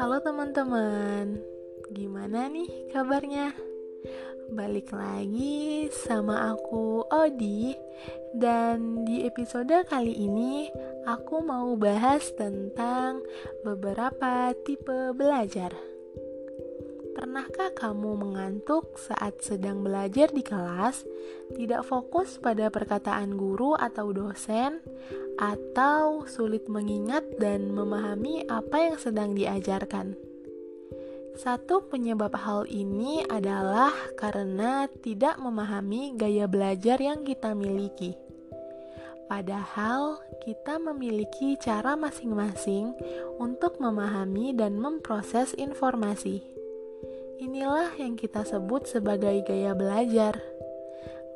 Halo teman-teman, gimana nih kabarnya? Balik lagi sama aku Odi Dan di episode kali ini aku mau bahas tentang beberapa tipe belajar Pernahkah kamu mengantuk saat sedang belajar di kelas, tidak fokus pada perkataan guru atau dosen, atau sulit mengingat dan memahami apa yang sedang diajarkan? Satu penyebab hal ini adalah karena tidak memahami gaya belajar yang kita miliki. Padahal kita memiliki cara masing-masing untuk memahami dan memproses informasi. Inilah yang kita sebut sebagai gaya belajar.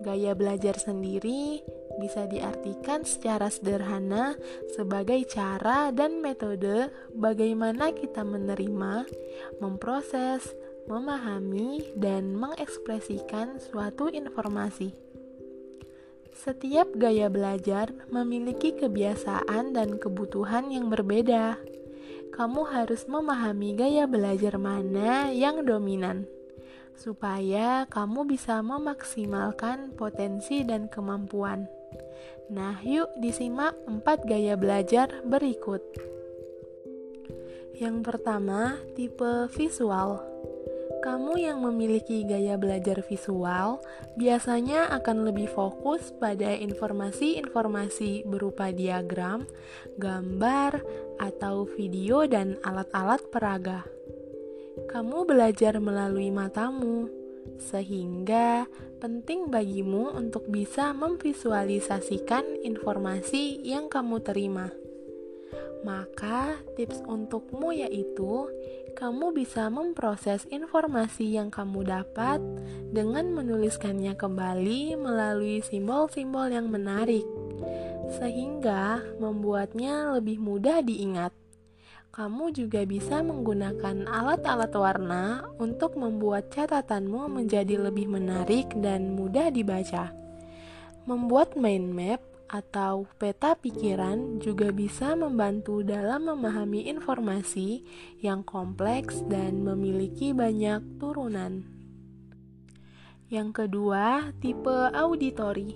Gaya belajar sendiri bisa diartikan secara sederhana sebagai cara dan metode bagaimana kita menerima, memproses, memahami, dan mengekspresikan suatu informasi. Setiap gaya belajar memiliki kebiasaan dan kebutuhan yang berbeda kamu harus memahami gaya belajar mana yang dominan, supaya kamu bisa memaksimalkan potensi dan kemampuan. Nah, yuk disimak empat gaya belajar berikut. Yang pertama, tipe visual. Kamu yang memiliki gaya belajar visual biasanya akan lebih fokus pada informasi-informasi berupa diagram, gambar, atau video dan alat-alat peraga. Kamu belajar melalui matamu, sehingga penting bagimu untuk bisa memvisualisasikan informasi yang kamu terima. Maka, tips untukmu yaitu kamu bisa memproses informasi yang kamu dapat dengan menuliskannya kembali melalui simbol-simbol yang menarik, sehingga membuatnya lebih mudah diingat. Kamu juga bisa menggunakan alat-alat warna untuk membuat catatanmu menjadi lebih menarik dan mudah dibaca. Membuat mind map atau peta pikiran juga bisa membantu dalam memahami informasi yang kompleks dan memiliki banyak turunan. Yang kedua, tipe auditori.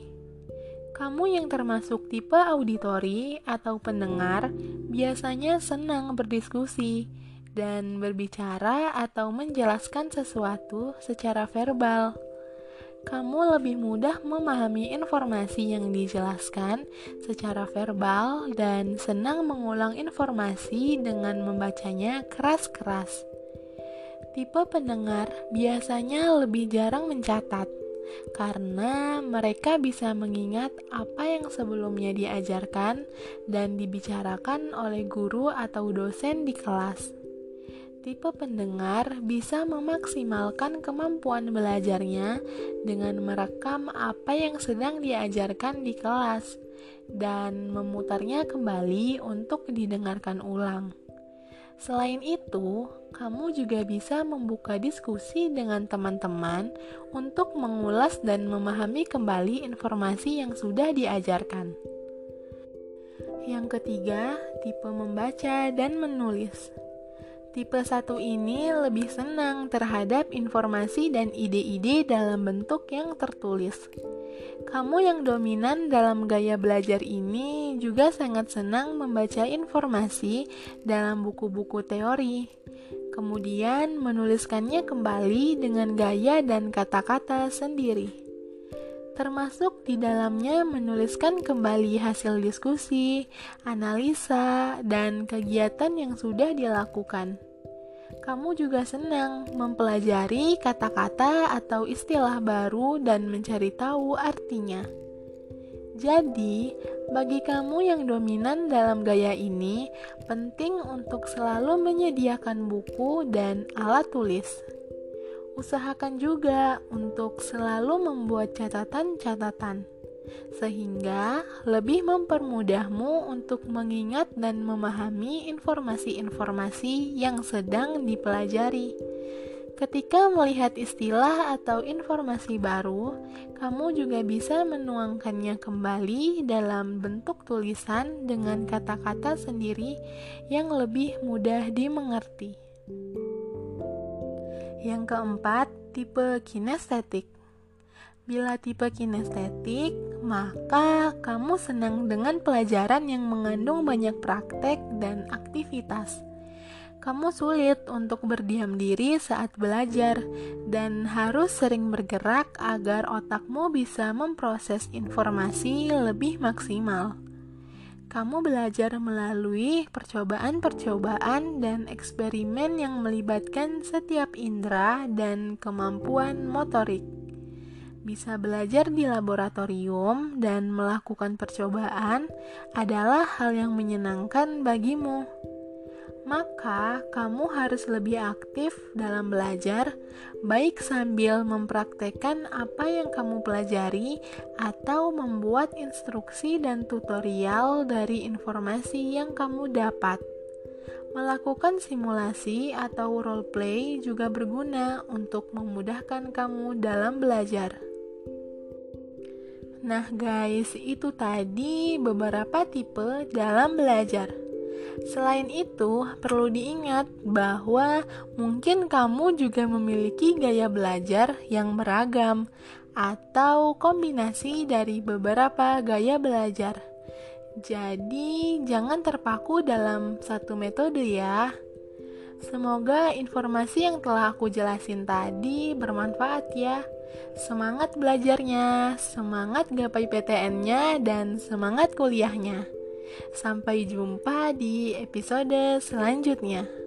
Kamu yang termasuk tipe auditori atau pendengar biasanya senang berdiskusi dan berbicara atau menjelaskan sesuatu secara verbal kamu lebih mudah memahami informasi yang dijelaskan secara verbal dan senang mengulang informasi dengan membacanya keras-keras. Tipe pendengar biasanya lebih jarang mencatat karena mereka bisa mengingat apa yang sebelumnya diajarkan dan dibicarakan oleh guru atau dosen di kelas tipe pendengar bisa memaksimalkan kemampuan belajarnya dengan merekam apa yang sedang diajarkan di kelas dan memutarnya kembali untuk didengarkan ulang. Selain itu, kamu juga bisa membuka diskusi dengan teman-teman untuk mengulas dan memahami kembali informasi yang sudah diajarkan. Yang ketiga, tipe membaca dan menulis. Tipe 1 ini lebih senang terhadap informasi dan ide-ide dalam bentuk yang tertulis. Kamu yang dominan dalam gaya belajar ini juga sangat senang membaca informasi dalam buku-buku teori. Kemudian menuliskannya kembali dengan gaya dan kata-kata sendiri. Termasuk di dalamnya menuliskan kembali hasil diskusi, analisa, dan kegiatan yang sudah dilakukan kamu juga senang mempelajari kata-kata atau istilah baru dan mencari tahu artinya. Jadi, bagi kamu yang dominan dalam gaya ini, penting untuk selalu menyediakan buku dan alat tulis. Usahakan juga untuk selalu membuat catatan-catatan sehingga lebih mempermudahmu untuk mengingat dan memahami informasi-informasi yang sedang dipelajari. Ketika melihat istilah atau informasi baru, kamu juga bisa menuangkannya kembali dalam bentuk tulisan dengan kata-kata sendiri yang lebih mudah dimengerti. Yang keempat, tipe kinestetik. Bila tipe kinestetik, maka kamu senang dengan pelajaran yang mengandung banyak praktek dan aktivitas. Kamu sulit untuk berdiam diri saat belajar dan harus sering bergerak agar otakmu bisa memproses informasi lebih maksimal. Kamu belajar melalui percobaan-percobaan dan eksperimen yang melibatkan setiap indera dan kemampuan motorik. Bisa belajar di laboratorium dan melakukan percobaan adalah hal yang menyenangkan bagimu maka kamu harus lebih aktif dalam belajar, baik sambil mempraktekkan apa yang kamu pelajari atau membuat instruksi dan tutorial dari informasi yang kamu dapat. Melakukan simulasi atau role play juga berguna untuk memudahkan kamu dalam belajar. Nah, guys, itu tadi beberapa tipe dalam belajar. Selain itu, perlu diingat bahwa mungkin kamu juga memiliki gaya belajar yang beragam atau kombinasi dari beberapa gaya belajar. Jadi, jangan terpaku dalam satu metode ya. Semoga informasi yang telah aku jelasin tadi bermanfaat ya. Semangat belajarnya, semangat gapai PTN-nya, dan semangat kuliahnya. Sampai jumpa di episode selanjutnya.